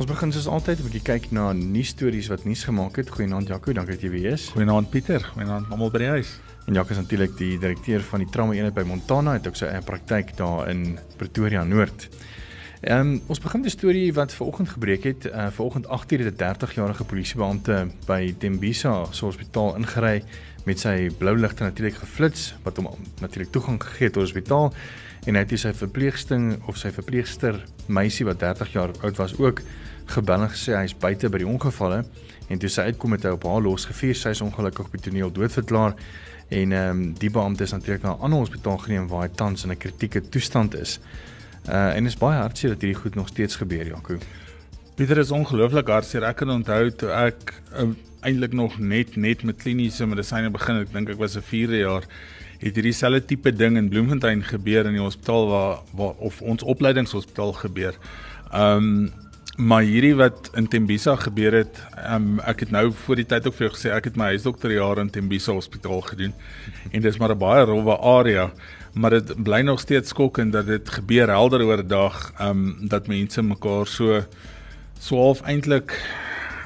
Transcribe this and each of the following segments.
Ons begin soos altyd 'n bietjie kyk na nuus stories wat nuus gemaak het. Goeienaand Jaco, dankie dat jy weer is. Goeienaand Pieter, goeienaand almal by die huis. En Jaco is natuurlik die direkteur van die trauma eenheid by Montana, het ook sy eie praktyk daar in Pretoria Noord. Ehm um, ons begin 'n storie wat ver oggend gebreek het. Uh ver oggend 8:00 het 'n 30-jarige polisiebeampte by Tembisa se hospitaal ingery met sy blou ligte natuurlik geflits wat hom natuurlik toegang gegee het tot die hospitaal en hy het sy verpleegsting of sy verpleegster meisie wat 30 jaar oud was ook gebel en gesê hy's buite by die ongevalle en toe sy uitkom het hy op haar losgevier sy is ongelukkig op die toneel doodverklaar en ehm um, die beampte is natuurlik na 'n ander hospitaal geneem waar hy tans in 'n kritieke toestand is. Uh en is baie hartseer dat hierdie goed nog steeds gebeur Jaco. Pieter is ongelooflik hartseer. Ek kan onthou toe ek uh, eintlik nog net net met kliniese medisyne begin, ek dink ek was 'n 4de jaar het hierdie selfde tipe ding in Bloemfontein gebeur in die hospitaal waar, waar of ons opleidingshospitaal gebeur. Um maar hierdie wat in Tembisa gebeur het, um, ek het nou voor die tyd ook vir jou gesê ek het my huisdokterjare in Tembisa Hospitaal gedoen. En dis maar 'n baie rowwe area, maar dit bly nog steeds skokkend dat dit gebeur helder oor dag, um dat mense mekaar so so half eintlik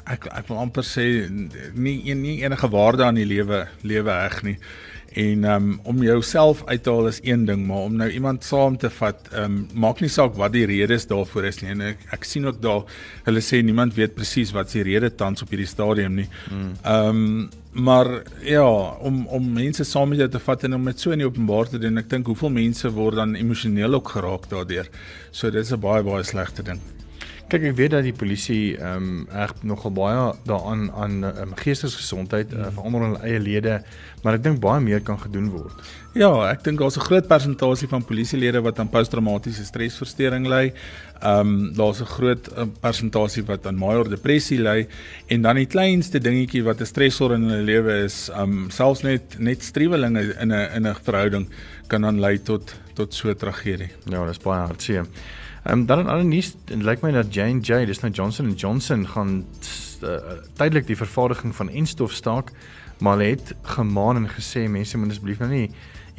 ek ek wil amper sê nie nie enige waarde aan die lewe lewe heg nie en um, om jouself uit te haal is een ding maar om nou iemand saam te vat um, maak nie saak wat die redes daarvoor is nie en ek, ek sien ook daar hulle sê niemand weet presies wat se rede tans op hierdie stadium nie. Ehm mm. um, maar ja om om mense saam met jou te vat en om dit so in die openbaar te doen ek dink hoeveel mense word dan emosioneel ook geraak daardeur. So dit is 'n baie baie slegte ding. Kyk ek weet dat die polisie ehm um, reg nogal baie daaraan aan um, geestesgesondheid uh, vir almal hulle eie lede, maar ek dink baie meer kan gedoen word. Ja, ek dink daar's 'n groot persentasie van polisielede wat aan posttraumatiese stresversteuring ly. Ehm um, daar's 'n groot uh, persentasie wat aan major depressie ly en dan die kleinste dingetjie wat 'n stresor in hulle lewe is, ehm um, selfs net net strewelinge in 'n in 'n verhouding kan dan lei tot tot so 'n tragedie. Ja, dis baie hartseer. Ehm um, dan in ander nuus, dit lyk my dat J&J, dis nou Johnson & Johnson gaan uh, tydelik die vervaardiging van enstof staak, maar hulle het gemaan en gesê mense moet asseblief nou nie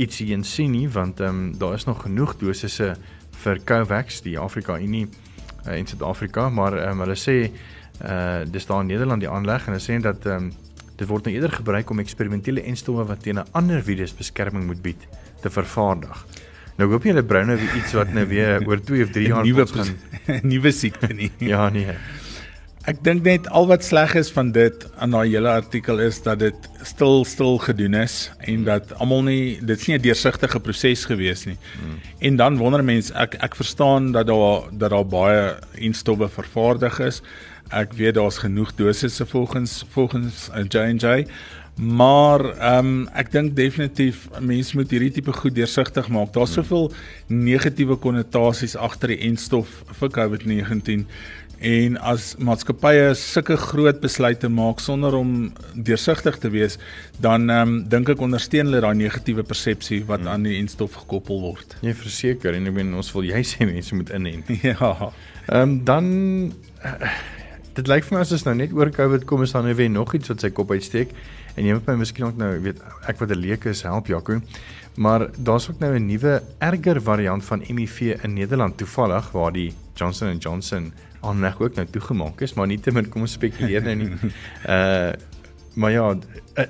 iets hierin sien nie want ehm um, daar is nog genoeg dosisse vir Covax, die Afrika Unie uh, in Suid-Afrika, maar ehm um, hulle sê uh dis daar in Nederland die aanleg en hulle sê dat ehm um, dit word nou eerder gebruik om eksperimentele enstowwe wat teen 'n ander virus beskerming moet bied te vervaardig. Nou hoop jy hulle brou nou weer iets wat nou weer oor 2 of 3 jaar nuwe gaan nuwe siekte nie. ja nee. Ek dink net al wat sleg is van dit aan daai hele artikel is dat dit stil stil gedoen is en dat almal nie dit's nie 'n deursigtige proses gewees nie. Hmm. En dan wonder mense ek ek verstaan dat daar dat daar baie instowwe vervaardig is. Ek weet daar's genoeg dosisse volgens volgens J&J Maar ehm um, ek dink definitief mense moet hierdie tipe goed deursigtig maak. Daar's hmm. soveel negatiewe konnotasies agter die enstof vir COVID-19 en as maatskappye sulke groot besluite maak sonder om deursigtig te wees, dan ehm um, dink ek ondersteun hulle daai negatiewe persepsie wat hmm. aan die enstof gekoppel word. Nee, verseker en ek meen ons wil jy sê mense moet inent. Ja. Ehm um, dan uh, dit lyk vir my as ons nou net oor COVID kom is daar nou weer nog iets wat sy kop uitsteek. En jy moet my miskien ook nou weet ek wat 'n leek is help Jaco. Maar daar's ook nou 'n nuwe erger variant van HIV in Nederland toevallig waar die Johnson & Johnson aanleg ook nou toegemaak is, maar nie te min kom ons spekuleer nou nie. Uh maar ja,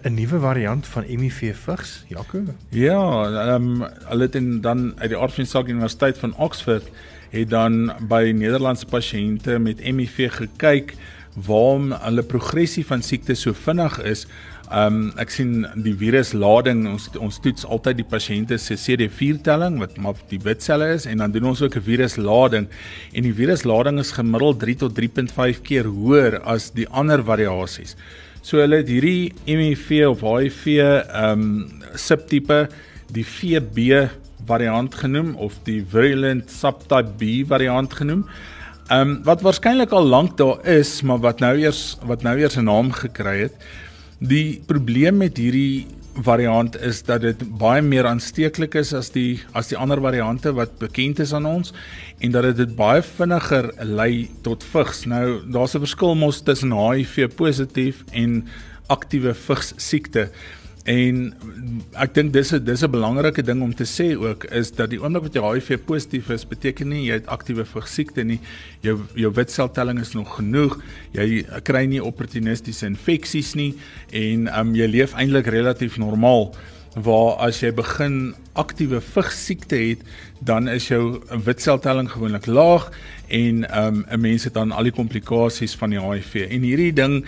'n nuwe variant van HIV vigs, Jaco. Ja, ehm um, hulle het dan uit die Aardvinssaak Universiteit van Oxford het dan by Nederlandse pasiënte met HIV gekyk waarom hulle progressie van siekte so vinnig is Ehm um, ek sien die viruslading ons ons toets altyd die pasiënte se CD4 telling wat maar die wit selle is en dan doen ons ook 'n viruslading en die viruslading is gemiddeld 3 tot 3.5 keer hoër as die ander variasies. So hulle het hierdie HIV of HIV ehm um, subtipe die VB variant genoem of die virulent subtype B variant genoem. Ehm um, wat waarskynlik al lank daar is, maar wat nou eers wat nou eers 'n naam gekry het. Die probleem met hierdie variant is dat dit baie meer aansteeklik is as die as die ander variante wat bekend is aan ons en dat dit baie vinniger lei tot vigs. Nou daar's 'n verskil mos tussen HIV positief en aktiewe vigs siekte. En ek dink dis 'n dis 'n belangrike ding om te sê ook is dat die oomblik wat jy HIV positief is, beteken nie jy het aktiewe versiekte nie. Jou jou witseltelling is nog genoeg. Jy kry nie opportunistiese infeksies nie en um, jy leef eintlik relatief normaal. Waar as jy begin aktiewe vigsiekte het, dan is jou witseltelling gewoonlik laag en um 'n mens het dan al die komplikasies van die HIV. En hierdie ding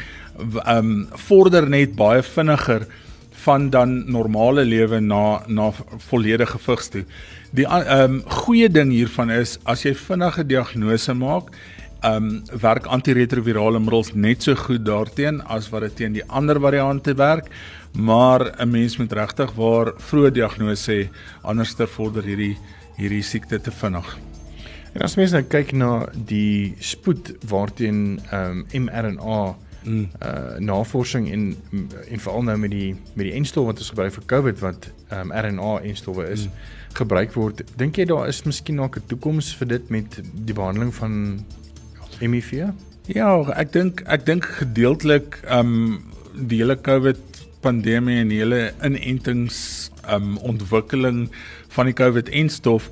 um vorder net baie vinniger van dan normale lewe na na volledige vigs toe. Die ehm um, goeie ding hiervan is as jy vinnige diagnose maak, ehm um, werk antiretrovirale middels net so goed daarteen as wat dit teen die ander variante werk, maar 'n mens moet regtig waar vroeë diagnose hê anderster vorder hierdie hierdie siekte te vinnig. En as mens nou kyk na die spoed waarteen ehm um, mRNA mm. uh navorsing en en veral nou met die met die enstof wat ons gebruik vir COVID wat um, RNA enstowwe is mm. gebruik word. Dink jy daar is miskien nog 'n toekoms vir dit met die behandeling van HIV? Ja, ek dink ek dink gedeeltelik um die hele COVID pandemie en die hele inentings um ontwikkeling van die COVID enstof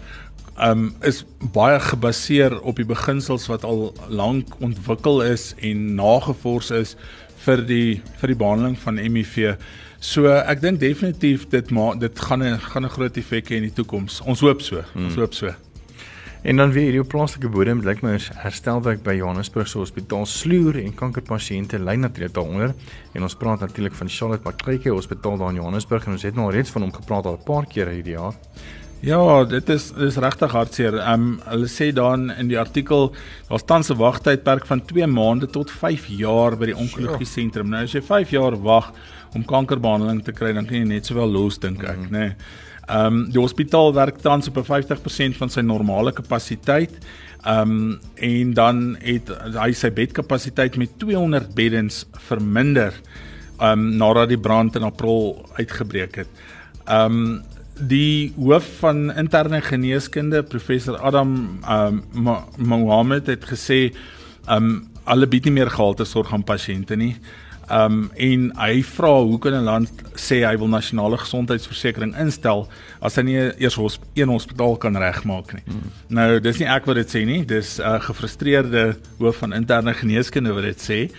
um is baie gebaseer op die beginsels wat al lank ontwikkel is en nagevors is vir die vir die behandeling van HIV. So ek dink definitief dit maar dit gaan 'n gaan 'n groot effek hê in die toekoms. Ons hoop so. Hmm. Ons hoop so. En dan weer hierdie plaaslike bodem, lyk my ons herstelwerk by Johannesburg se hospitaal sloer en kankerpasiënte ly natuurlik daaronder. En ons praat natuurlik van Charlotte Maclay Hospitaal daar in Johannesburg en ons het nou al reeds van hom gepraat al 'n paar keer hierdie jaar. Ja, dit is dis regtig hartseer. Ehm um, hulle sê dan in die artikel daar's tans 'n wagtydperk van 2 maande tot 5 jaar by die onkologie sentrum. Nou as jy 5 jaar wag om kankerbehandeling te kry, dan kan jy net sowel los dink ek, mm. nê. Nee. Ehm um, die hospitaal werk tans op 'n 50% van sy normale kapasiteit. Ehm um, en dan het hy sy bedkapasiteit met 200 beddens verminder ehm um, nadat die brand in April uitgebreek het. Ehm um, die hoof van interne geneeskunde professor Adam um, Mohammed het gesê um alle bied nie meer gehalte sorg aan pasiënte nie. Um en hy vra hoe kan 'n land sê hy wil nasionale gesondheidsversekering instel as hy nie eers hos, een hospitaal kan regmaak nie. Hmm. Nou dis nie ek wat dit sê nie, dis 'n uh, gefrustreerde hoof van interne geneeskunde wat dit sê.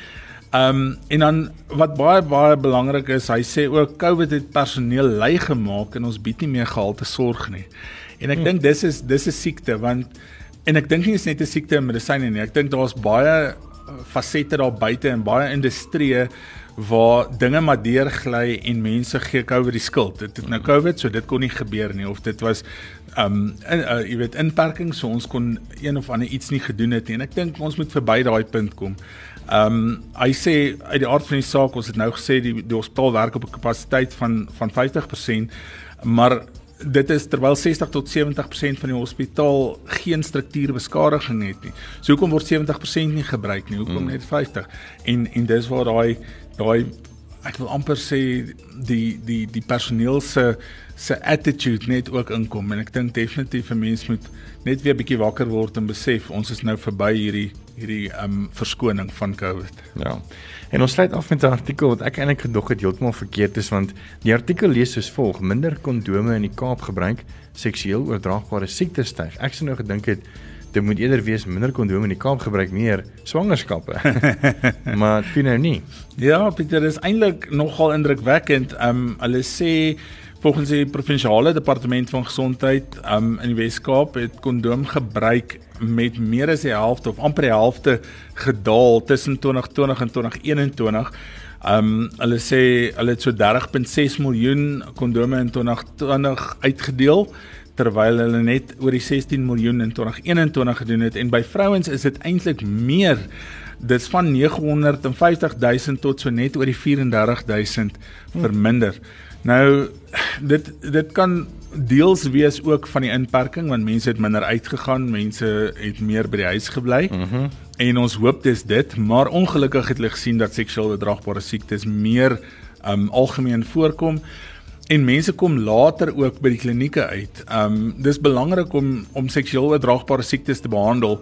Ehm um, en dan wat baie baie belangrik is, hy sê ook COVID het personeel lui gemaak en ons bied nie meer gehalte sorg nie. En ek hmm. dink dis is dis 'n siekte want en ek dink nie is net 'n siekte in medisyne nie. Ek dink daar's baie eh, fasette daar buite en baie industrieë waar dinge maar deurgly en mense gee COVID die skuld. Dit het nou COVID, so dit kon nie gebeur nie of dit was um in, uh, jy weet inperkings so ons kon een of ander iets nie gedoen het nie. En ek dink ons moet verby daai punt kom. Ehm um, hy sê uit die aard van die saak ons het nou gesê die die hospitaal werk op 'n kapasiteit van van 50%, maar dit is terwyl 60 tot 70% van die hospitaal geen struktuurbeskadiging het nie. So hoekom word 70% nie gebruik nie? Hoekom mm. net 50? En en dis waar daai daai ek wil amper sê die die die personeel se se attitude net ook inkom en ek dink definitief 'n mens moet net weer 'n bietjie wakker word en besef ons is nou verby hierdie hierdie um verskoning van COVID. Ja. En ons sluit af met 'n artikel wat ek eintlik gedog het heeltemal verkeerd is want die artikel lees soos volg: Minder kondome in die Kaap gebruik, seksueel oordraagbare siektes styg. Ek sou nou gedink het dit moet eerder wees minder kondome in die Kaap gebruik meer swangerskappe. maar dit nou nie. Ja, Pieter, dit is eintlik nogal indrukwekkend. Um hulle sê Volgens die provinsiale departement van gesondheid um, in die Wes-Kaap het kondoomgebruik met meer as die helfte of amper die helfte gedaal tussen 2020 en 2021. Um hulle sê hulle het so 30.6 miljoen kondome in 2020 uitgedeel terwyl hulle net oor die 16 miljoen in 2021 gedoen het en by vrouens is dit eintlik meer dit's van 950 000 tot so net oor die 34 000 verminder. Nou dit dit kan deels wees ook van die inperking want mense het minder uitgegaan, mense het meer by die huis gebly. Mhm. Mm en ons hoop dis dit, maar ongelukkig het hulle gesien dat seksueel oordraagbare siektes meer um algemeen voorkom en mense kom later ook by die klinieke uit. Um dis belangrik om om seksueel oordraagbare siektes te behandel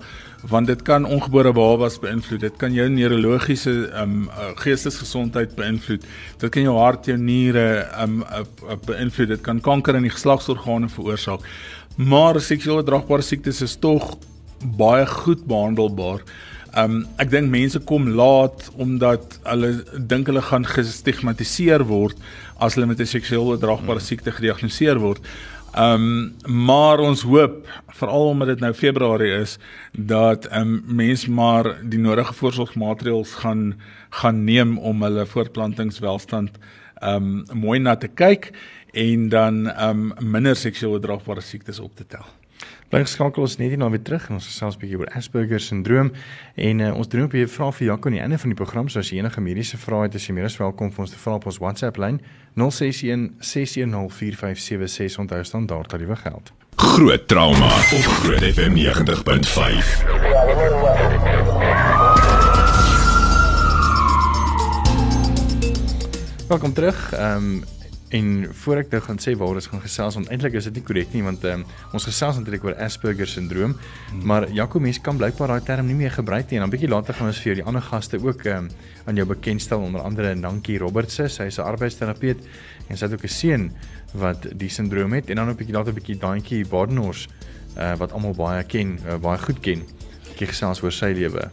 want dit kan ongebore babas beïnvloed. Dit kan jou neurologiese um geestesgesondheid beïnvloed. Dit kan jou hart, jou niere um beïnvloed. Dit kan kanker in die geslagsorgane veroorsaak. Maar seksueel oordraagbare siektes is tog baie goed behandelbaar. Um ek dink mense kom laat omdat hulle dink hulle gaan gestigmatiseer word as hulle met 'n seksueel oordraagbare hmm. siekte gediagnoseer word. Um maar ons hoop veral omdat dit nou Februarie is dat um mense maar die nodige voorsorgmaatreëls gaan gaan neem om hulle voortplantingswelstand um mooi na te kyk en dan um minder seksueel oordraagbare siektes op te tel. Bly geskakel ons net hier na weer terug en ons gesels 'n bietjie oor Asperger sindroom en uh, ons doen ook weer vrae vir Jaco aan die einde van die program so as jy enige mediese vrae het, is jy meer as welkom vir ons te vra op ons WhatsApp lyn 061 610 4576 onthou standaard tariewe geld. Groot trauma op Groot FM 90.5. Welkom terug. Ehm um, En voor ek nou gaan sê waar ons gaan gesels, want eintlik is dit nie korrek nie want um, ons gesels natuurlik oor Asperger syndroom, hmm. maar Jaco mens kan blykbaar daai term nie meer gebruik nie en dan bietjie later gaan ons vir jou die ander gaste ook um, aan jou bekendstel onder andere Dankie Robertse, sy is 'n arbeidsterapeut en sy het ook 'n seun wat die syndroom het en dan 'n bietjie later 'n bietjie Daantjie Badenhorst uh, wat almal baie ken, uh, baie goed ken. Ek gesels oor sy lewe.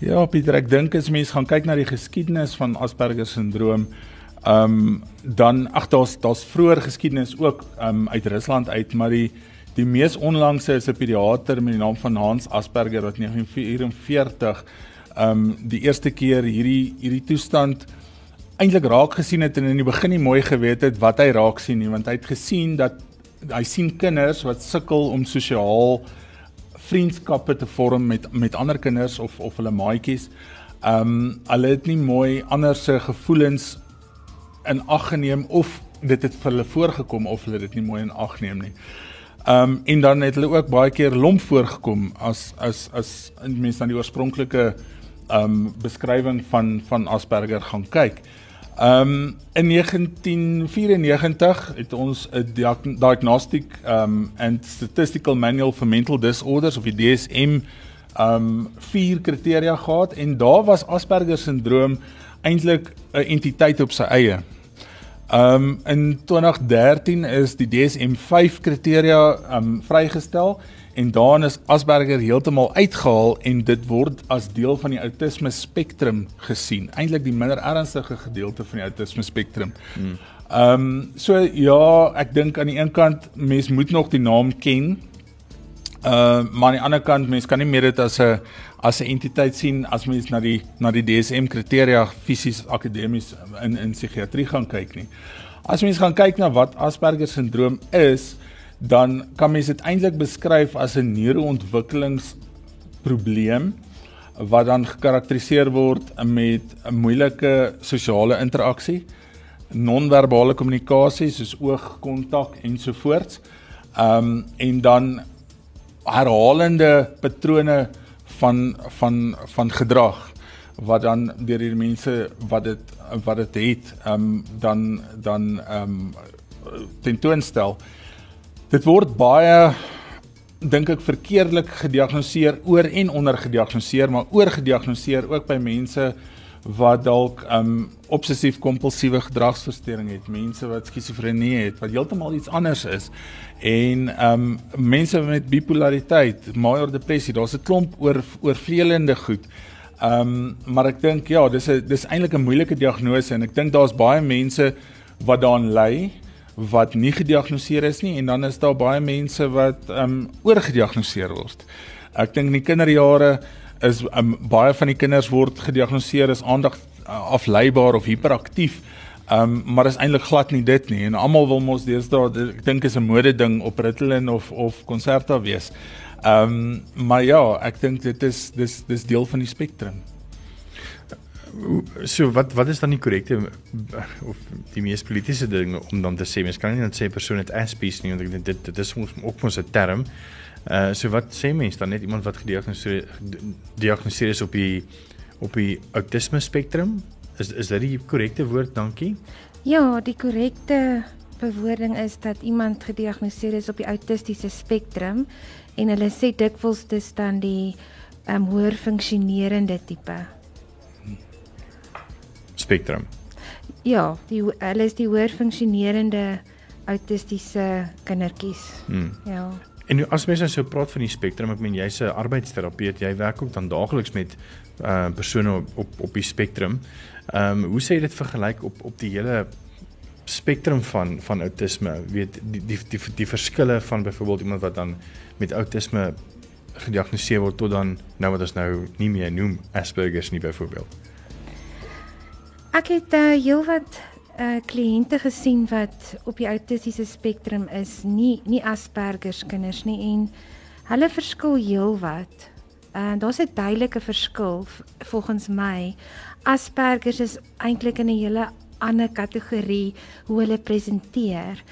Ja, Pieter, ek dink as mens gaan kyk na die geskiedenis van Asperger syndroom, Ehm um, dan ag daar's daar's vroeër geskiedenis ook ehm um, uit Rusland uit, maar die die mees onlangse is 'n pediater met die naam van Hans Asperger wat 1944 ehm um, die eerste keer hierdie hierdie toestand eintlik raak gesien het en in die begin nie mooi geweet het wat hy raak sien nie, want hy het gesien dat hy sien kinders wat sukkel om sosiaal vriendskappe te vorm met met ander kinders of of hulle maatjies. Ehm um, hulle het nie mooi ander se gevoelens in ag geneem of dit het vir hulle voorgekom of hulle dit nie mooi in ag neem nie. Ehm um, en dan het hulle ook baie keer lomp voorgekom as as as mense aan die oorspronklike ehm um, beskrywing van van Asperger gaan kyk. Ehm um, in 1994 het ons 'n diagnostic ehm um, and statistical manual for mental disorders of die DSM ehm um, vier kriteria gehad en daar was Asperger syndroom eintlik 'n entiteit op sy eie. Um in 2013 is die DSM-5 kriteria um vrygestel en daarin is Asperger heeltemal uitgehaal en dit word as deel van die autisme spektrum gesien. Eintlik die minder ernstige gedeelte van die autisme spektrum. Hmm. Um so ja, ek dink aan die een kant mens moet nog die naam ken. Uh maar aan die ander kant mens kan nie meer dit as 'n as 'n entiteit sien as mens na die na die DSM kriteria fisies akademies in in psigiatrie gaan kyk nie. As mens gaan kyk na wat Asperger syndroom is, dan kan mens dit eintlik beskryf as 'n neuroontwikkelingsprobleem wat dan gekarakteriseer word met 'n moeilike sosiale interaksie, non-verbale kommunikasie soos oogkontak ensovoorts. Ehm um, en dan herhalende patrone van van van gedrag wat dan deur die mense wat dit wat dit het ehm um, dan dan ehm um, tentoonstel. Dit word baie dink ek verkeerdelik gediagnoseer, oor en onder gediagnoseer, maar oor gediagnoseer ook by mense wat dalk um obsessief kompulsiewe gedragsversteuring het, mense wat skizofrenie het, wat heeltemal iets anders is. En um mense met bipolariteit, major depressie, daar's 'n klomp oor oorvleelende goed. Um maar ek dink ja, dis 'n dis eintlik 'n moeilike diagnose en ek dink daar's baie mense wat daaraan ly wat nie gediagnoseer is nie en dan is daar baie mense wat um oorgediagnoseer word. Ek dink in die kinderjare is um, baie van die kinders word gediagnoseer as aandag uh, afleibaar of hiperaktief. Um, maar is eintlik glad nie dit nie en almal wil mos deesdae ek dink is 'n mode ding op Ritalin of of Concerta wees. Um, maar ja, ek dink dit is dis dis deel van die spektrum. So wat wat is dan die korrekte of die mees politieke ding om dan te sê mens kan nie net sê persoon het aspies nie want ek dink dit dit is ons ook ons 'n term. Uh so wat sê mens dan net iemand wat gediagnoseer diagnoseer is op die op die autisme spektrum? Is is dit die korrekte woord? Dankie. Ja, die korrekte bewoording is dat iemand gediagnoseer is op die autistiese spektrum en hulle sê dikwels dis dan die ehm um, hoër funksionerende tipe spektrum. Ja, die hulle is die hoër funksionerende autistiese kindertjies. Hmm. Ja. En nou as mens nou so praat van die spektrum, ek meen jy's 'n arbeidsterapeut, jy werk ook dan daagliks met uh persone op op, op die spektrum. Ehm um, hoe sê jy dit vergelyk op op die hele spektrum van van outisme? Weet die die die, die, die verskille van byvoorbeeld iemand wat dan met outisme gediagnoseer word tot dan nou wat ons nou nie meer noem Asperger's nie byvoorbeeld. Ek het uh, heelwat uh kliënte gesien wat op die autistiese spektrum is, nie nie Asperger kinders nie en hulle verskil heelwat. En uh, daar's 'n duidelike verskil volgens my. Asperger is eintlik in 'n hele ander kategorie hoe hulle presenteer.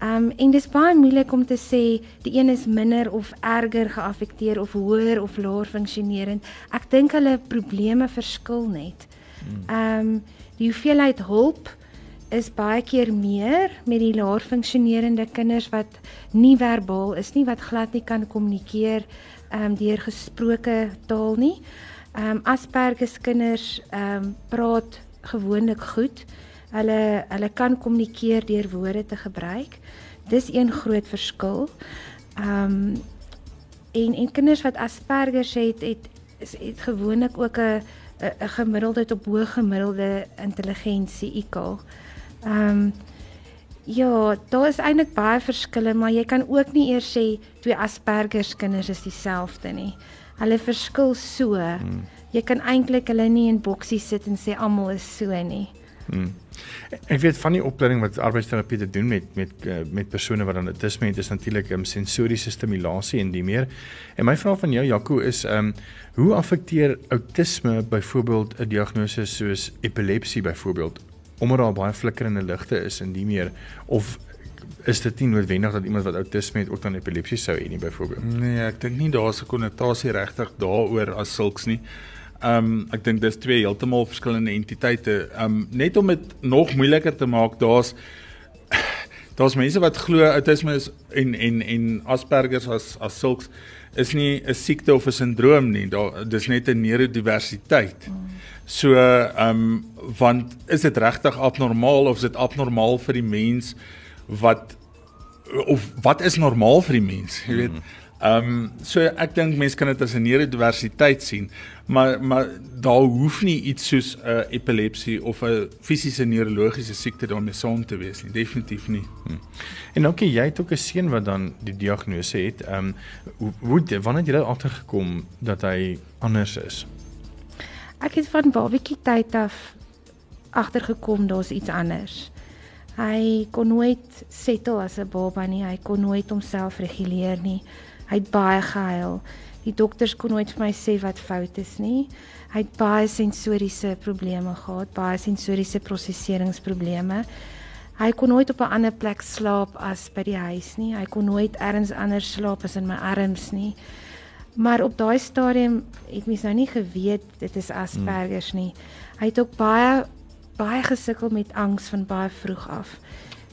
Um en dis baie moeilik om te sê die een is minder of erger geaffekteer of hoër of laer funksionerend. Ek dink hulle probleme verskil net. Um die hoeveelheid hulp is baie keer meer met die laer funksionerende kinders wat nie verbaal is nie wat glad nie kan kommunikeer ehm um, deur gesproke taal nie. Ehm um, Asperger se kinders ehm um, praat gewoonlik goed. Hulle hulle kan kommunikeer deur woorde te gebruik. Dis een groot verskil. Ehm um, en en kinders wat Asperger het het het, het gewoonlik ook 'n 'n gemiddelde tot bo gemiddelde intelligensie IQ. Ehm um, ja, daar is eintlik baie verskille, maar jy kan ook nie eers sê twee Asperger se kinders is dieselfde nie. Hulle verskil so. Hmm. Jy kan eintlik hulle nie in boksies sit en sê almal is so nie. Hmm. Ek weet van die opleiding wat arbeidsterapeute doen met met eh, met persone wat dan autisme het is natuurlik um, sensoriese stimulasie en die meer. En my vraag van jou Jaco is ehm um, hoe affekteer autisme byvoorbeeld 'n diagnose soos epilepsie byvoorbeeld omdat daar baie flikkerende ligte is en die meer of is dit nie noodwendig dat iemand wat autisme het ook dan epilepsie sou hê nie byvoorbeeld? Nee, ek dink nie daar's 'n konnotasie regtig daaroor as sulks nie. Ehm um, ek dink dis twee heeltemal verskillende entiteite. Ehm um, net om dit nog moeiliker te maak, daar's daar's mense wat glo autisme is en en en Asperger as as sulks is nie 'n siekte of 'n sindroom nie. Daar dis net 'n neurodiversiteit. So ehm um, want is dit regtig abnormaal of is dit abnormaal vir die mens wat of wat is normaal vir die mens, jy weet? Ehm um, so ek dink mense kan dit as 'n neurodiversiteit sien, maar maar daar hoef nie iets soos 'n uh, epilepsie of 'n fisiese neurologiese siekte daarmee saam te wees nie, definitief nie. Hmm. En ook jy het ook 'n seun wat dan die diagnose het. Ehm um, hoe, hoe wanneer het jy agtergekom dat hy anders is? Ek het van babatjie tyd af agtergekom daar's iets anders. Hy kon nooit settle as 'n baba nie. Hy kon nooit homself reguleer nie. Hy het baie gehuil. Die dokters kon nooit vir my sê wat fout is nie. Hy het baie sensoriese probleme gehad, baie sensoriese prosesseringsprobleme. Hy kon nooit op 'n ander plek slaap as by die huis nie. Hy kon nooit elders anders slaap as in my arms nie. Maar op daai stadium het mens nou nie geweet dit is Asperger nie. Hy het ook baie baie gesukkel met angs van baie vroeg af.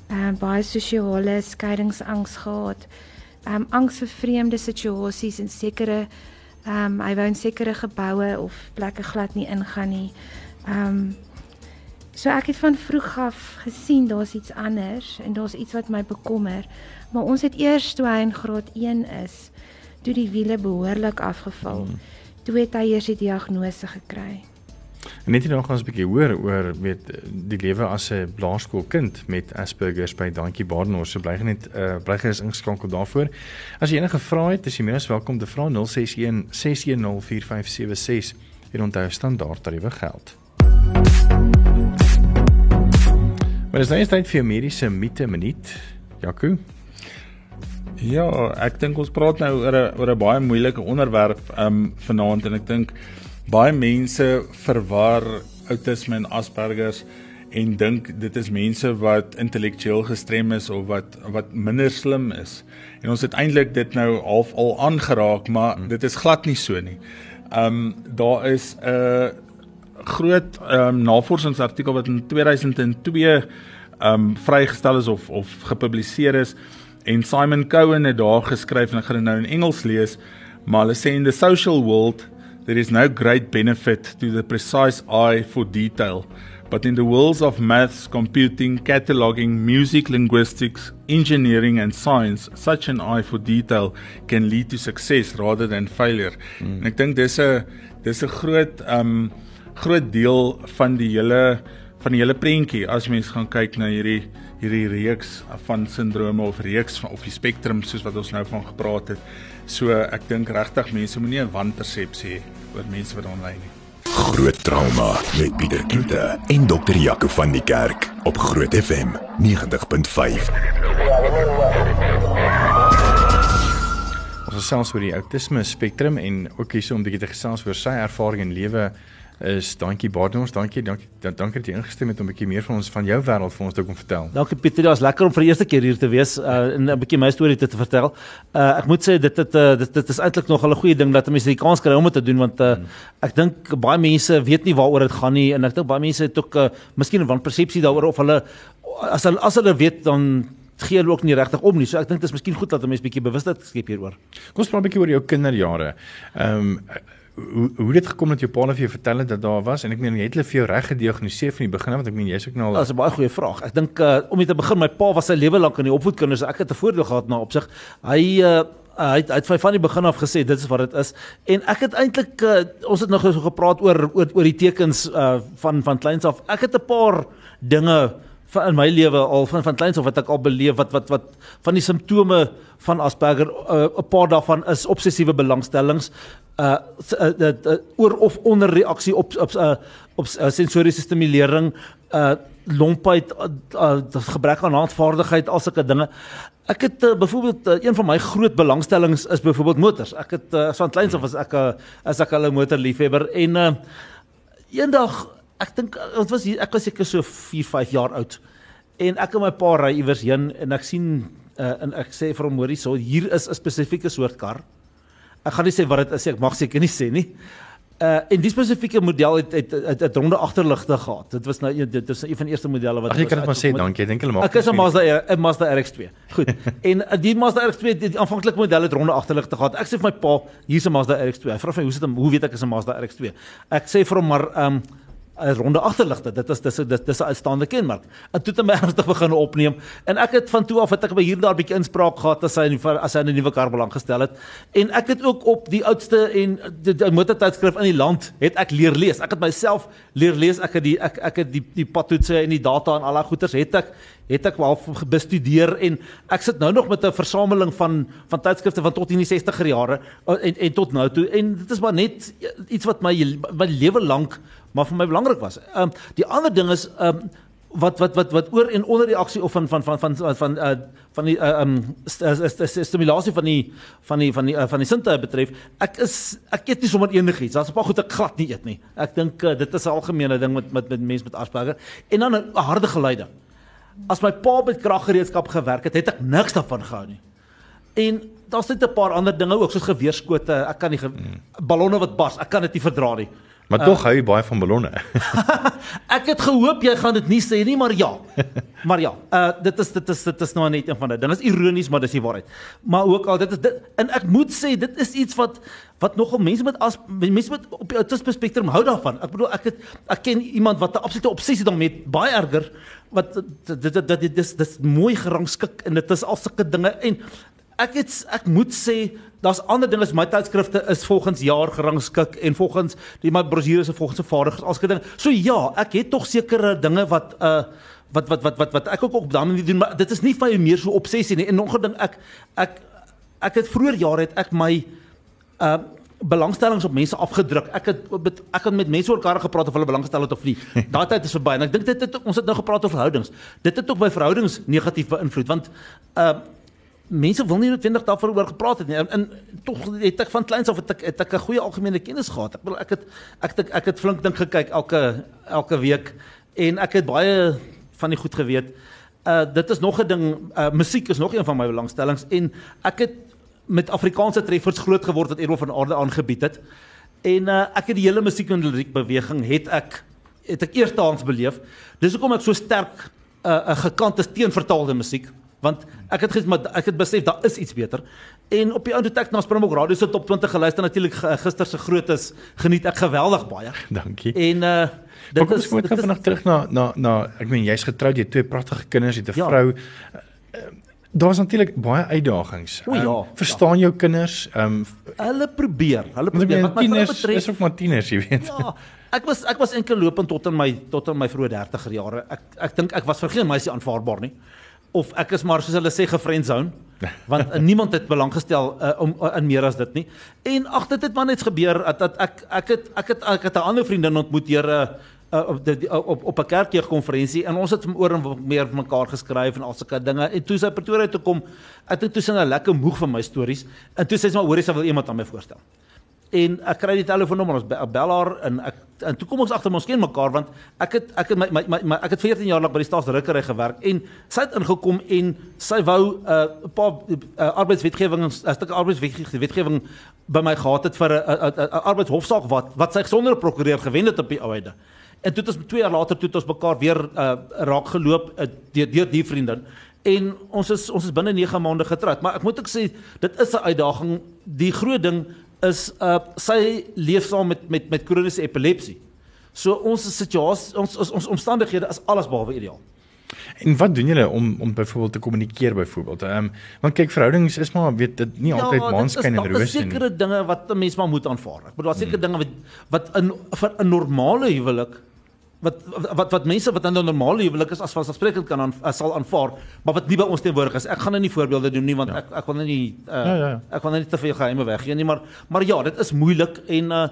Ehm uh, baie sosiale skeidingsangs gehad um angs vir vreemde situasies en sekere um hy wou in sekere geboue of plekke glad nie ingaan nie. Um so ek het van vroeg af gesien daar's iets anders en daar's iets wat my bekommer. Maar ons het eers toe hy in graad 1 is, toe die wiele behoorlik afgeval. Hmm. Toe het hy eers die diagnose gekry. En net hier nog ons 'n bietjie hoor oor weet die lewe as 'n laerskoolkind met Asperger by Dankie Badenhorst. So bly net uh bly gerus ingeskakel daarvoor. As jy enige vrae het, is jy meer as welkom te vra 061 610 4576 en onthou standaard tariewe geld. Maar dis nou tyd vir mediese mite minuut. Jaco. Ja, ek dink ons praat nou oor 'n oor 'n baie moeilike onderwerp um vanaand en ek dink baie mense verwar outisme en Asperger's en dink dit is mense wat intellektueel gestrem is of wat wat minder slim is. En ons het eintlik dit nou half al aangeraak, maar hmm. dit is glad nie so nie. Um daar is 'n groot um navorsingsartikel wat in 2002 um vrygestel is of of gepubliseer is en Simon Cohen het daar geskryf en ek gaan dit nou in Engels lees, maar hulle sê in the social world there is no great benefit to the precise eye for detail But in the worlds of maths, computing, cataloging, music, linguistics, engineering, and science, such an eye for detail can lead to success rather than failure. Mm. En ek dink dis 'n dis 'n groot um groot deel van die hele van die hele prentjie as mens gaan kyk na hierdie hierdie reeks van sindrome of reeks van of die spektrum soos wat ons nou van gepraat het. So ek dink regtig mense moenie 'n wanpersepsie hê oor mense wat aanlyn nie. Groot trauma met Pieter Kloete en dokter Jaco van die Kerk op Groot FM 90.5. Ons gesels oor die outisme spektrum en ook hierso om 'n bietjie te gesels oor sy ervaring in lewe is dankie Baardons, dankie, dankie dankie dat jy ingestem het om 'n bietjie meer van ons van jou wêreld vir ons te kom vertel. Dankie Pieter, dit was lekker om vir die eerste keer hier te wees uh, en 'n bietjie my storie te, te vertel. Uh, ek moet sê dit dit uh, dit, dit is eintlik nog 'n goeie ding dat mense die kans kry om dit te doen want uh, hmm. ek dink baie mense weet nie waaroor dit gaan nie en ek dink baie mense het ook uh, miskien 'n wanpersepsie daaroor of hulle as hulle as hulle weet dan gee hulle ook nie regtig om nie. So ek dink dit is miskien goed dat 'n mens bietjie bewustheid skep hieroor. Kom ons praat 'n bietjie oor jou kinderjare. Ehm um, hoe hoe dit gekom dat jou pa net vir jou vertel het dat daar was en ek meen jy het hulle vir jou reg gediagnoseer van die begin af want ek meen jy's ook nou al Dit is 'n baie goeie vraag. Ek dink uh, om net te begin my pa was sy lewe lank in die opvoedkinders. Ek het 'n voordeel gehad na opsig. Hy uh, hy het, hy het van die begin af gesê dit is wat dit is en ek het eintlik uh, ons het nog so gepraat oor oor, oor die tekens uh, van van kleins af. Ek het 'n paar dinge van in my lewe al van van kleins af wat ek al beleef wat wat wat van die simptome van Asperger 'n uh, paar daarvan is obsessiewe belangstellings uh, uh, uh, uh oor of onderreaksie op op uh, op uh, sensoriese stimulering uh lompheid uh, uh, gebrek aan handvaardigheid al sulke dinge. Ek het uh, byvoorbeeld uh, een van my groot belangstellings is byvoorbeeld motors. Ek het uh, van kleins af as ek uh, as ek 'n motorliefhebber en uh, eendag ek dink dit was hier, ek was seker so 4 5 jaar oud en ek en my pa ry iewers heen en ek sien uh, en ek sê vir hom hoorie so hier is 'n spesifieke soort kar ek gaan nie sê wat dit is ek mag seker nie sê nie. Uh en die spesifieke model het het het, het ronde agterligte gehad. Dit was nou dit is een van die eerste modelle wat Ag jy kan dit maar sê dankie. Ek dink hulle maak Ek is 'n Mazda 'n Mazda RX2. Goed. en die Mazda RX2 die aanvanklike model het ronde agterligte gehad. Ek sê vir my pa, hier's 'n Mazda RX2. Hy vra vir my hoe sit hom? Hoe weet ek is 'n Mazda RX2? Ek sê vir hom maar um, 'n ronde agterligte. Dit is dis dis dis 'n uitstaande kenmerk. En toe het my ernstig begin opneem en ek het van toe af het ek by hier daar 'n bietjie inspraak gehad as hy in as hy 'n nuwe kar belang gestel het. En ek het ook op die oudste en die, die motortydskrif in die land het ek leer lees. Ek het myself leer lees. Ek het die ek ek het die die padtoetse en die data en al daai goeters het ek het ek wel bestudeer en ek sit nou nog met 'n versameling van van tydskrifte van tot in die 60er jare en en tot nou toe en dit is maar net iets wat my my lewe lank maar vir my belangrik was. Ehm um, die ander ding is ehm um, wat wat wat wat oor en onder reaksie of van van van van van van uh, van die ehm uh, um, stimulasie van die van die van die uh, van die sinte betref ek is ek eet nie sommer enigiets. Daar's 'n paar goed ek glad nie eet nie. Ek dink uh, dit is 'n algemene ding met met met mense met Asperger. En dan 'n harde geluide as my pa met kraggereedskap gewerk het het ek niks daarvan gehou nie. En daar's net 'n paar ander dinge ook soos geweerskote. Ek kan nie ge hmm. ballonne wat bars ek kan dit nie verdra nie Maar uh, tog hou jy baie van ballonne. ek het gehoop jy gaan dit nie sê nie, maar ja. Maar ja, uh dit is dit is dit is nou net een van dit. Dit is ironies, maar dis die waarheid. Maar ook al dit is dit en ek moet sê dit is iets wat wat nogal mense met as mense met op die autisme spektrum hou daarvan. Ek bedoel ek het ek ken iemand wat 'n absolute obsessie daarmee het, baie erger wat dit dit dit dis dis mooi gerangskik en dit is al sulke dinge en ek het ek moet sê daar's ander dinge as my tydskrifte is volgens jaar gerangskik en volgens die my brosjures is volgens se vaardighede as geding. So ja, ek het tog sekere dinge wat uh wat wat wat wat wat ek ook op dan nie doen maar dit is nie vir my meer so obsessie nie. En nog 'n ding ek ek ek het vroeër jare het ek my uh belangstellings op mense afgedruk. Ek het met ek het met mense oor karre gepraat of hulle belangstel het of nie. Daai tyd is verby en ek dink dit het ons het nou gepraat oor verhoudings. Dit het ook my verhoudings negatief beïnvloed want uh mense wil nie noodwendig daaroor oor gepraat het nie. En, en tog het ek van kleins af het ek het ek 'n goeie algemene kennis gehad. Ek bedoel ek het ek het ek het flink dink gekyk elke elke week en ek het baie van die goed geweet. Uh dit is nog 'n ding, uh musiek is nog een van my belangstellings en ek het met Afrikaanse treffers groot geword wat Errol van Aarde aangebied het. En uh ek het die hele musiek en liriek beweging het ek het ek eerstehands beleef. Dis hoekom ek so sterk 'n uh, 'n gekant is teen vertaalde musiek want ek het gesê ek het besef daar is iets beter. En op die Oudetek na Springbok Radio se top 20 geluister natuurlik gister se grootes geniet ek geweldig baie. Dankie. En uh dit is dit is vanaand terug na na na ek meen jy's getroud, jy het twee pragtige kinders, jy het 'n ja. vrou. Daar's natuurlik baie uitdagings. O ja, um, verstaan ja. jou kinders? Ehm um, hulle probeer. Hulle probeer wat my vrou betref. Dis ook maar tieners, jy weet. Ja. Ek was ek was enkel lopend tot in my tot in my vroeë 30er jare. Ek ek dink ek was vir geen meisie aanvaarbaar nie of ek is maar soos hulle sê gefriendzone want uh, niemand het belang gestel uh, om uh, in meer as dit nie. En ag dit het maar net gebeur dat, dat ek ek het ek het ek het 'n ander vriendin ontmoet deur 'n uh, op die, op op 'n kerkjeugkonferensie en ons het oor en meer van mekaar geskryf en al sulke dinge en toe sy Pretoria toe kom ek het toe sy 'n lekker moeg van my stories en toe sê sy maar hoorie sy wil iemand aan my voorstel en ek kry die telefoonnommer ons bel haar en ek en toe kom ons agter ons ken mekaar want ek het ek het my, my, my, my ek het 14 jaar lank by die staatsrukkery gewerk en sy het ingekom en sy wou 'n uh, paar uh, arbeidswetgewing 'n stuk arbeidswetgewing by my gehad het vir 'n arbeidshofsaak wat wat sy sonder 'n prokureur gewen het op die oude. En toe het ons 2 jaar later toe het ons mekaar weer uh, raak geloop uh, deur deur die vriendin en ons is ons is binne 9 maande getroud maar ek moet ook sê dit is 'n uitdaging die groot ding is uh sy leef saam met met met kroniese epilepsie. So ons situasie ons ons, ons omstandighede is alles behalwe ideaal. En wat doen julle om om byvoorbeeld te kommunikeer byvoorbeeld? Ehm um, want kyk verhoudings is maar weet dit nie ja, altyd maanskyn en rose nie. Ja, daar is sekere dinge wat 'n mens maar moet aanvaar. Ek bedoel daar seker hmm. dinge wat wat in vir 'n normale huwelik wat wat wat mense wat in 'n normale huwelik is as vanselfsprekend kan aan, sal aanvaar, maar wat nie by ons teenwoordig is. Ek gaan nou nie voorbeelde doen nie want ja. ek ek wil nou nie uh, ja, ja, ja. ek wil nou nie te veel geheime weggee nie, maar maar ja, dit is moeilik en uh,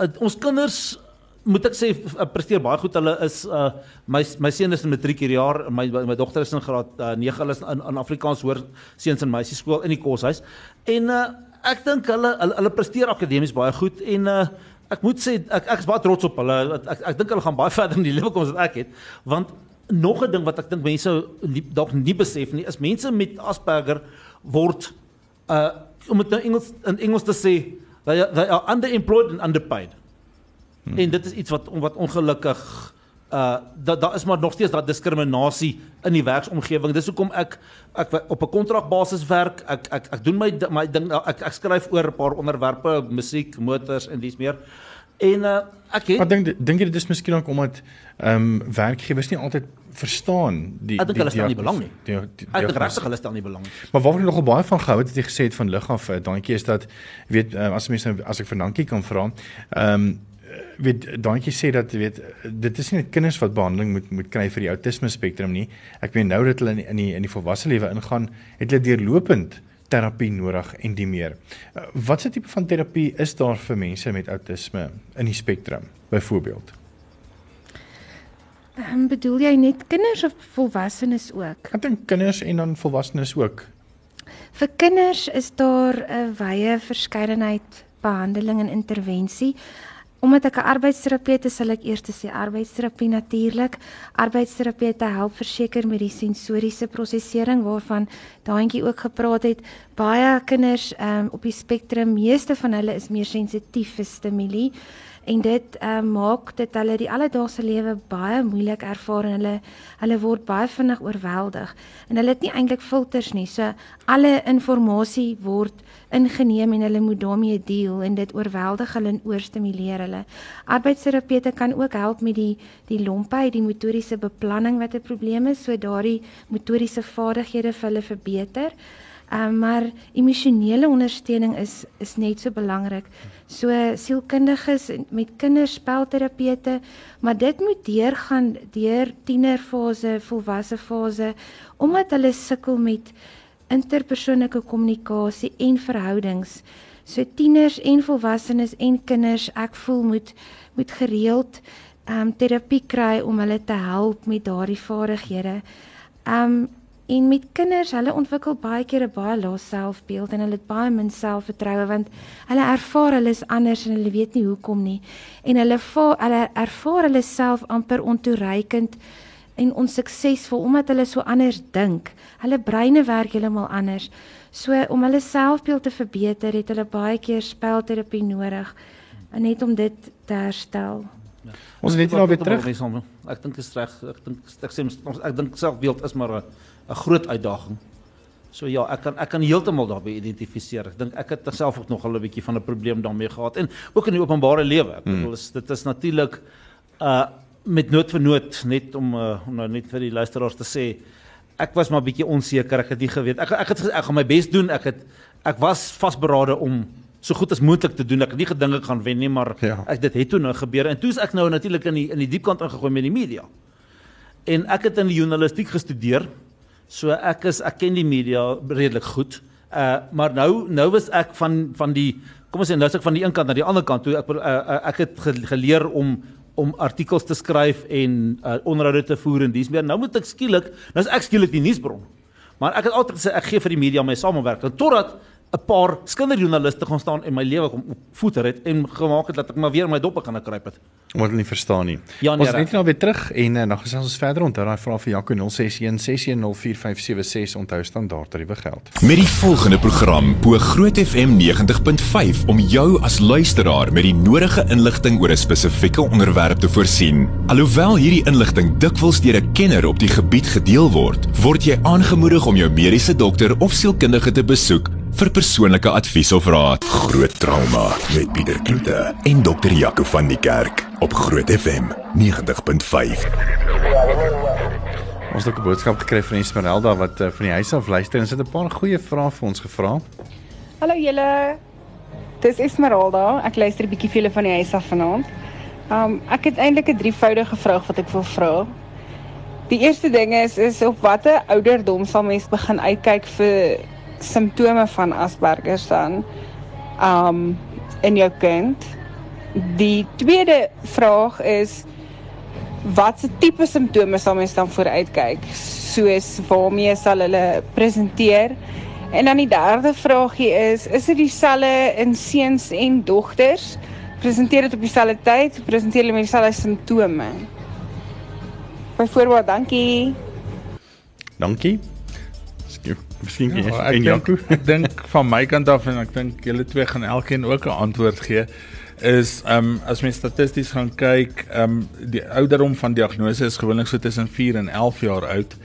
uh, ons kinders moet ek sê presteer baie goed. Hulle is uh, my my seun is in matriek hierdie jaar, my my dogter is in graad uh, 9, hulle is in, in Afrikaans hoër seuns en meisies skool in die koshuis. En uh, ek dink hulle, hulle hulle presteer akademies baie goed en uh, ek moet sê ek ek is baie trots op hulle. Ek ek, ek dink hulle gaan baie verder in die lewe kom as wat ek het. Want nog 'n ding wat ek dink mense dalk nie besef nie, is mense met Asperger word uh om dit nou Engels in Engels te sê, they they are underemployed and underpaid. Hmm. En dit is iets wat wat ongelukkig uh daar daar is maar nog steeds daai diskriminasie in die werksomgewing. Dis hoekom ek ek op 'n kontrakbasis werk. Ek ek ek doen my my ding ek ek skryf oor 'n paar onderwerpe, musiek, motors en dis meer. En uh ek het Wat dink dink jy dit is miskien ook omdat ehm um, werkgewers nie altyd verstaan die Ek dink hulle stel nie belang nie. Ek dink regtig hulle stel nie belang nie. Maar waarvan ek nogal baie van gehou het, het jy gesê het van lig af, uh, dankie is dat weet uh, as mense as ek vir dankie kan vra. Ehm um, weet daantjie sê dat weet dit is nie kinders wat behandeling moet moet kry vir die autisme spektrum nie. Ek meen nou dat hulle in die, in die in die volwasse lewe ingaan, het hulle deurlopend terapie nodig en die meer. Uh, wat se tipe van terapie is daar vir mense met autisme in die spektrum byvoorbeeld? Ehm um, bedoel jy net kinders of volwassenes ook? Ek dink kinders en dan volwassenes ook. Vir kinders is daar 'n wye verskeidenheid behandeling en intervensie. Omdat ek 'n arbeidsterapeut is, sal ek eers sê arbeidsterapie natuurlik. Arbeidsterapeute help verseker met die sensoriese prosesering waarvan daantjie ook gepraat het. Baie kinders um, op die spektrum, meeste van hulle is meer sensitief vir stimule en dit um, maak dit hulle die alledaagse lewe baie moeilik ervaar en hulle hulle word baie vinnig oorweldig en hulle het nie eintlik filters nie. So alle inligting word ingeneem en hulle moet daarmee deel en dit oorweldig hulle en oorstimuleer hulle. Arbeidsterapeute kan ook help met die die lompheid, die motoriese beplanning wat 'n probleem is, so daardie motoriese vaardighede vir hulle verbeter. Um, maar emosionele ondersteuning is is net so belangrik. So sielkundiges met kinders spelterapeute, maar dit moet deurgaan deur tienerfase, volwasse fase omdat hulle sukkel met interpersoonlike kommunikasie en verhoudings. So tieners en volwassenes en kinders, ek voel moet moet gereeld ehm um, terapie kry om hulle te help met daardie vaardighede. Ehm um, en met kinders, hulle ontwikkel baie keer 'n baie lae selfbeeld en hulle het baie min selfvertroue want hulle ervaar hulle is anders en hulle weet nie hoekom nie. En hulle vaar, hulle ervaar hulle self amper ontoereikend en onsuksesvol omdat hulle so anders dink. Hulle breine werk heeltemal anders. So om hulle selfbeeld te verbeter, het hulle baie keer spelterapie nodig en net om dit te herstel. Ja. Ons net nou weer terug. Ek dink dit is reg. Ek dink ek sê ek dink selfbeeld is maar 'n 'n groot uitdaging. So ja, ek kan ek kan heeltemal daarbey identifiseer. Ek dink ek het self ook nog al 'n bietjie van 'n probleem daarmee gehad en ook in die openbare lewe. Ek bedoel hmm. dit is natuurlik uh met nood vir nood net om uh, om nou net vir die luisteraars te sê ek was maar bietjie onseker, ek het nie geweet. Ek ek het ek gaan my bes doen. Ek het ek was vasberade om so goed as moontlik te doen. Ek het nie gedink ek gaan wen nie, maar ja. ek dit het toe nou gebeur en toe is ek nou natuurlik in die in die diep kant ingegooi met die media. En ek het in die journalistiek gestudeer. So ek is ek ken die media redelik goed. Uh maar nou nou was ek van van die kom ons sê nou is ek van die een kant na die ander kant toe ek uh, uh, ek het geleer om om artikels te skryf en uh, onderhoude te voer en dis meer. Nou moet ek skielik, nou is ek skielik die nuusbron. Maar ek het altyd gesê ek gee vir die media my samewerk totdat 'n paar skinderjoernaliste gaan staan en my lewe kom voeter het en gemaak het dat ek maar weer my dop begin kruip het. Omdat hulle nie verstaan nie. Ja, nee, ons net nou weer terug en uh, dan gesels ons verder onthou daai vraag vir Jaco 0616104576 onthou standaard tariewe geld. Met die volgende program bo Groot FM 90.5 om jou as luisteraar met die nodige inligting oor 'n spesifieke onderwerp te voorsien. Alhoewel hierdie inligting dikwels deur 'n kenner op die gebied gedeel word, word jy aangemoedig om jou mediese dokter of sielkundige te besoek vir persoonlike advies of raad. Groot trauma met Pieter Kloete en dokter Jaco van die Kerk op Groot FM 90.5. Ons het 'n boodskap gekry van Esmeralda wat uh, van die huis af luister en sy het 'n paar goeie vrae vir ons gevra. Hallo julle. Dis Esmeralda. Ek luister 'n bietjie vir julle van die huis af vanaand. Um ek het eintlik 'n drievoudige vraag wat ek wil vra. Die eerste ding is is op watter ouderdom sal mens begin uitkyk vir simptome van Asperger dan um in jou kind. Die tweede vraag is watse tipe simptome sal mens dan vooruitkyk? Soos waarmee sal hulle presenteer? En dan die derde vraagie is, is dit dieselfde in seuns en dogters? Presenteer dit op dieselfde tyd? Presenteer hulle met dieselfde simptome? Byvoorbeeld, dankie. Dankie. Miskien ja, ek en Jaco. Ek dink van my kant af en ek dink julle twee gaan elkeen ook 'n antwoord gee is ehm um, as mens statisties gaan kyk, ehm um, die ouderdom van diagnose is gewoonlik so tussen 4 en 11 jaar oud.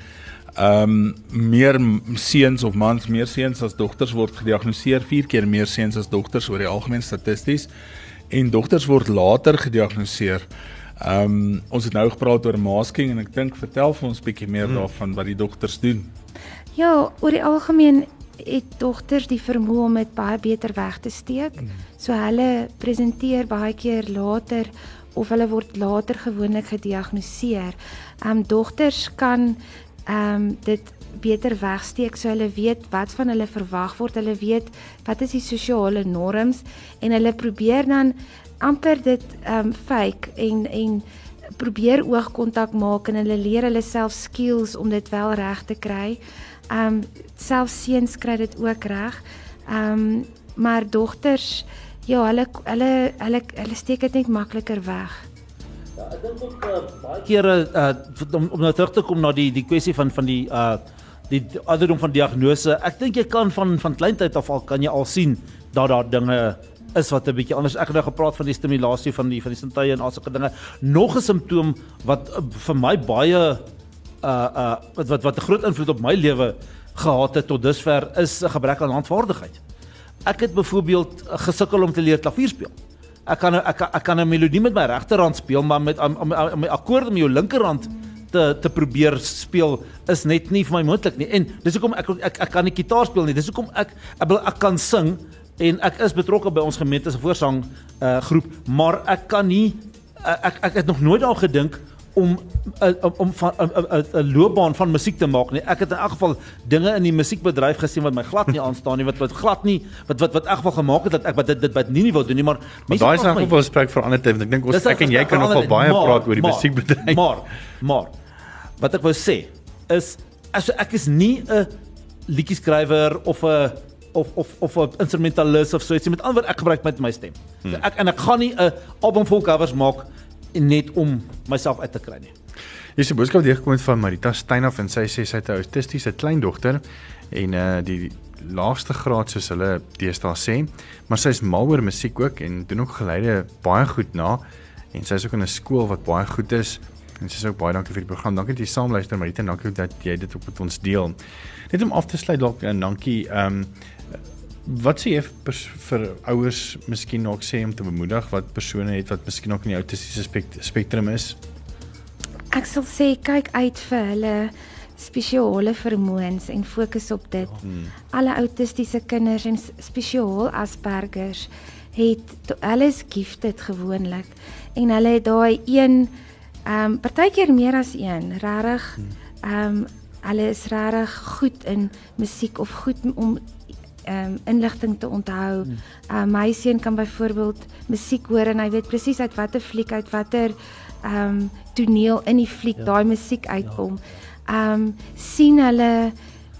Ehm um, meer seuns of mans, meer seuns as dogters word gediagnoseer, 4 keer meer seuns as dogters oor die algemeen statisties en dogters word later gediagnoseer. Ehm um, ons het nou gepraat oor masking en ek dink vertel vir ons bietjie meer hmm. daarvan wat die dogters doen. Ja, oor die algemeen het dogters die vermoë om dit baie beter weg te steek. Mm. So hulle presenteer baie keer later of hulle word later gewoonlik gediagnoseer. Ehm um, dogters kan ehm um, dit beter wegsteek so hulle weet wat van hulle verwag word. Hulle weet wat is die sosiale norms en hulle probeer dan amper dit ehm um, fake en en probeer oogkontak maak en hulle leer hulle self skills om dit wel reg te kry. Ehm um, self seuns kry dit ook reg. Ehm um, maar dogters ja, hulle hulle hulle hulle steek dit net makliker weg. Ja, ek dink ook uh, baie kere uh, om om nou terug te kom na die die kwessie van van die uh die ouderdom van diagnose. Ek dink jy kan van van kleintyd af al kan jy al sien dat daar dinge is wat 'n bietjie anders. Ek het nou gepraat van die stimulasie van die van die sintuie en al sulke dinge. Nog 'n simptoom wat uh, vir my baie uh uh wat wat wat 'n groot invloed op my lewe gehad het tot dusver is 'n gebrek aan handvaardigheid. Ek het byvoorbeeld gesukkel om te leer klavier speel. Ek kan ek ek kan 'n melodie met my regterhand speel, maar met met my akkoorde met jou linkerhand te te probeer speel is net nie vir my moontlik nie. En dis hoekom ek ek ek kan nie gitaar speel nie. Dis hoekom ek ek, ek kan sing en ek is betrokke by ons gemeente se voorsang uh groep, maar ek kan nie ek ek het nog nooit daaraan gedink om uh, om van 'n uh, loopbaan van musiek te maak nie. Ek het in elk geval dinge in die musiekbedryf gesien wat my glad nie aanstaan nie, wat wat glad nie wat wat wat elk geval gemaak het dat ek wat dit dit wat nie nie wil doen nie, maar Maar daai is elk geval 'n gesprek vir ander tyd ek dink ons ek en jy kan nogal baie maar, praat oor die musiekbedryf. Maar maar wat ek wou sê is as ek is nie 'n liedjie skrywer of 'n of of of 'n instrumentalis of so iets met ander ek gebruik met my stem. Hmm. So ek en ek gaan nie 'n album vol covers maak net om myself uit te kry nie. Hier is 'n boodskap wat gekom het van Marita Steynhoff en sy sê sy het 'n autistiese kleindogter en uh die laagste graad soos hulle deesdae sê, maar sy is mal oor musiek ook en doen ook geleide baie goed na en sy is ook in 'n skool wat baie goed is en sê ook baie dankie vir die program. Dankie dat jy saam luister Marita en dankie dat jy dit ook met ons deel. Net om af te sluit dalk en dankie ehm um, Wat sê jy vir, vir ouers miskien ook sê om te bemoedig wat persone het wat miskien ook in die autistiese spektrum is? Ek sal sê kyk uit vir hulle spesiale vermoëns en fokus op dit. Hmm. Alle autistiese kinders en spesiaal Aspergers het hulle is gifted gewoonlik en hulle het daai een ehm um, partykeer meer as een regtig hmm. ehm um, hulle is regtig goed in musiek of goed om ehm um, inligting te onthou. Hmm. Uh, my seun kan byvoorbeeld musiek hoor en hy weet presies uit watter fliek uit watter ehm um, toneel in die fliek ja. daai musiek uitkom. Ehm um, sien hulle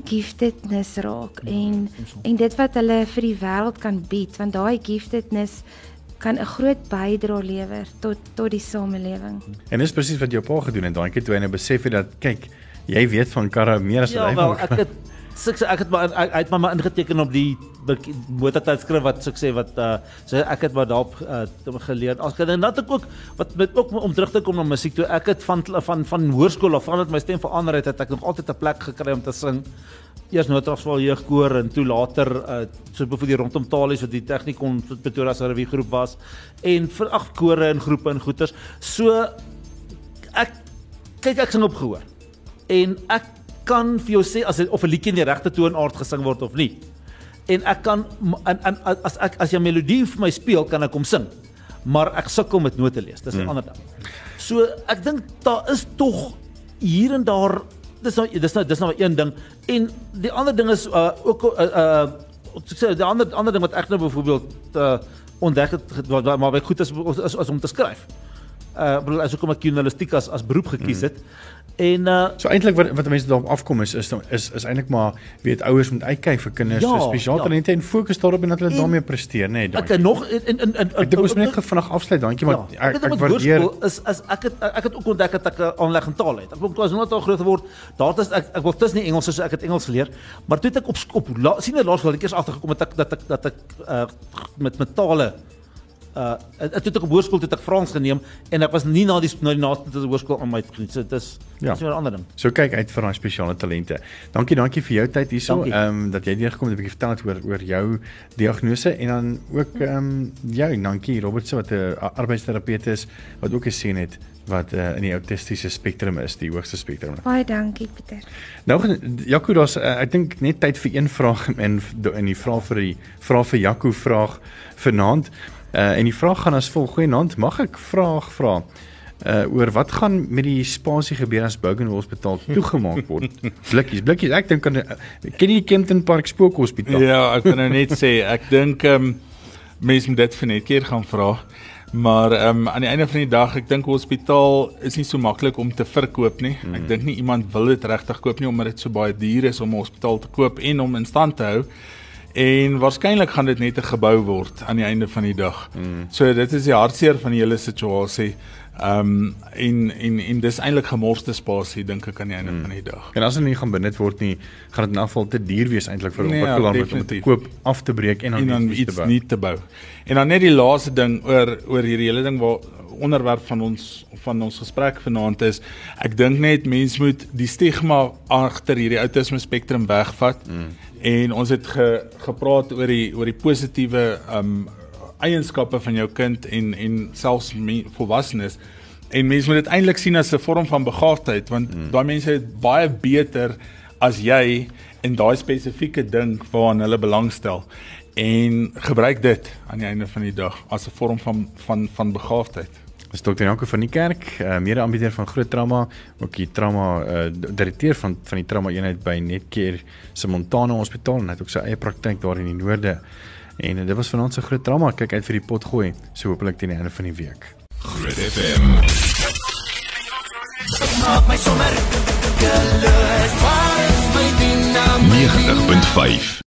giftedness raak ja, en en dit wat hulle vir die wêreld kan bied want daai giftedness kan 'n groot bydrae lewer tot tot die samelewing. En dis presies wat jou pa gedoen het daai keer toe hy nou besef het dat kyk, jy weet van karre meer as ja, wat hy van. Ja, wel, ek het suk ek het maar hy het maar ingeteken op die motortydskrif wat suk sê wat uh so ek het maar daarop uh, geleer. As ek net ook wat met ook om terug te kom na musiek toe ek het van van van hoërskool af vandat my stem verander het het ek nog altyd 'n plek gekry om te sing. Eers Noordragsval jeugkoor en toe later uh so bevoor die rondom talies wat die tegnikon Pretoria se revue groep was en vir ag kore en groepe en goeters. So ek kyk ek sing op gehoor. En ek kan vir jou sê as dit of 'n liedjie in die regte toonaard gesing word of nie. En ek kan en, en as ek as jy 'n melodie vir my speel, kan ek hom sing. Maar ek sukkel met note lees. Dis 'n hmm. ander ding. So ek dink daar is tog hier en daar dis nou dis nou dis nou een ding en die ander ding is uh, ook uh uh ek sê die ander ander ding wat ek nou byvoorbeeld uh ontdek het maar baie goed is is, is om te skryf. Uh bedoel as ek kom ek journalistiek as as beroep gekies hmm. het. Hmm. En uh so eintlik wat wat mense daarop afkom is is is is eintlik maar weet ouers moet uitkyk vir kinders ja, se spesiale ja. talente en fokus daarop en dat hulle daarmee presteer nê. Nee, ek nog in in in ek dink ons moet net vinnig afsluit dankie maar ja, ek, ek, ek waardeer is is ek het ek het ook ontdek dat ek 'n aanleg in taal het. Ek wou as nou groot word, daar is ek ek wil tussen nie Engels so ek het Engels geleer, maar toe het ek op op sien net laas wel ek eers agtergekom het dat ek dat ek dat ek uh met met tale uh ek het ook op hoërskool toe ek Frans geneem en ek was nie na die na die naaste hoërskool aan my geniet. So dit is ja. dis 'n ander ding. So kyk uit vir daai spesiale talente. Dankie, dankie vir jou tyd hierso. Ehm um, dat jy hier gekom het 'n bietjie vertel het oor oor jou diagnose en dan ook ehm um, jou dankie Robert se wat 'n uh, arbeidsterapeut is wat ook gesien het wat uh, in die autistiese spektrum is, die hoogste spektrum. Baie dankie Pieter. Nou Jaco, daar's uh, ek dink net tyd vir een vraag in in die vraag vir die vraag vir Jaco vraag vanaand. Uh en die vraag gaan as volg: Goeienaand, mag ek vraag vra uh oor wat gaan met die spasie gebeur as Bogan Hospitaal toegemaak word? blikkies, blikkies. Ek dink aan uh, ken jy Kempton Park Spookhospitaal? Ja, ek kan nou net sê ek dink ehm um, mense moet dit vir net keer gaan vra. Maar ehm um, aan die einde van die dag, ek dink hospitaal is nie so maklik om te verkoop nie. Hmm. Ek dink nie iemand wil dit regtig koop nie omdat dit so baie duur is om 'n hospitaal te koop en om in stand te hou. En waarskynlik gaan dit net 'n gebou word aan die einde van die dag. Mm. So dit is die hartseer van die hele situasie. Ehm um, en en en dis eintlik gemorste spasie dink ek aan die einde mm. van die dag. En as dit nie gaan benut word nie, gaan dit in afval te duur wees eintlik vir 'n nee, ja, ontwikkelaar om te koop, af te breek en dan, en dan iets, iets te bou. nie te bou. En dan net die laaste ding oor oor hierdie hele ding waar onderwerp van ons van ons gesprek vanaand is ek dink net mense moet die stigma agter hierdie autisme spektrum wegvat. Mm en ons het ge, gepraat oor die oor die positiewe um eienskappe van jou kind en en selfs volwassenes en mense moet dit eintlik sien as 'n vorm van begaafdheid want hmm. daai mense is baie beter as jy in daai spesifieke ding waaraan hulle belangstel en gebruik dit aan die einde van die dag as 'n vorm van van van begaafdheid. Dis Dr. Janko van die kerk, uh, mede-aanbieder van Groot Trauma, ook die trauma uh, direkteur van van die trauma eenheid by Netcare se Montana Hospitaal en hy het ook sy eie praktyk daar in die noorde. En uh, dit was vanaand se groot trauma. Kyk uit vir die pot gooi, so hopelik teen die einde van die week. Groot FM. Maak my sommer gelus. Waar is my dynamiek? 90.5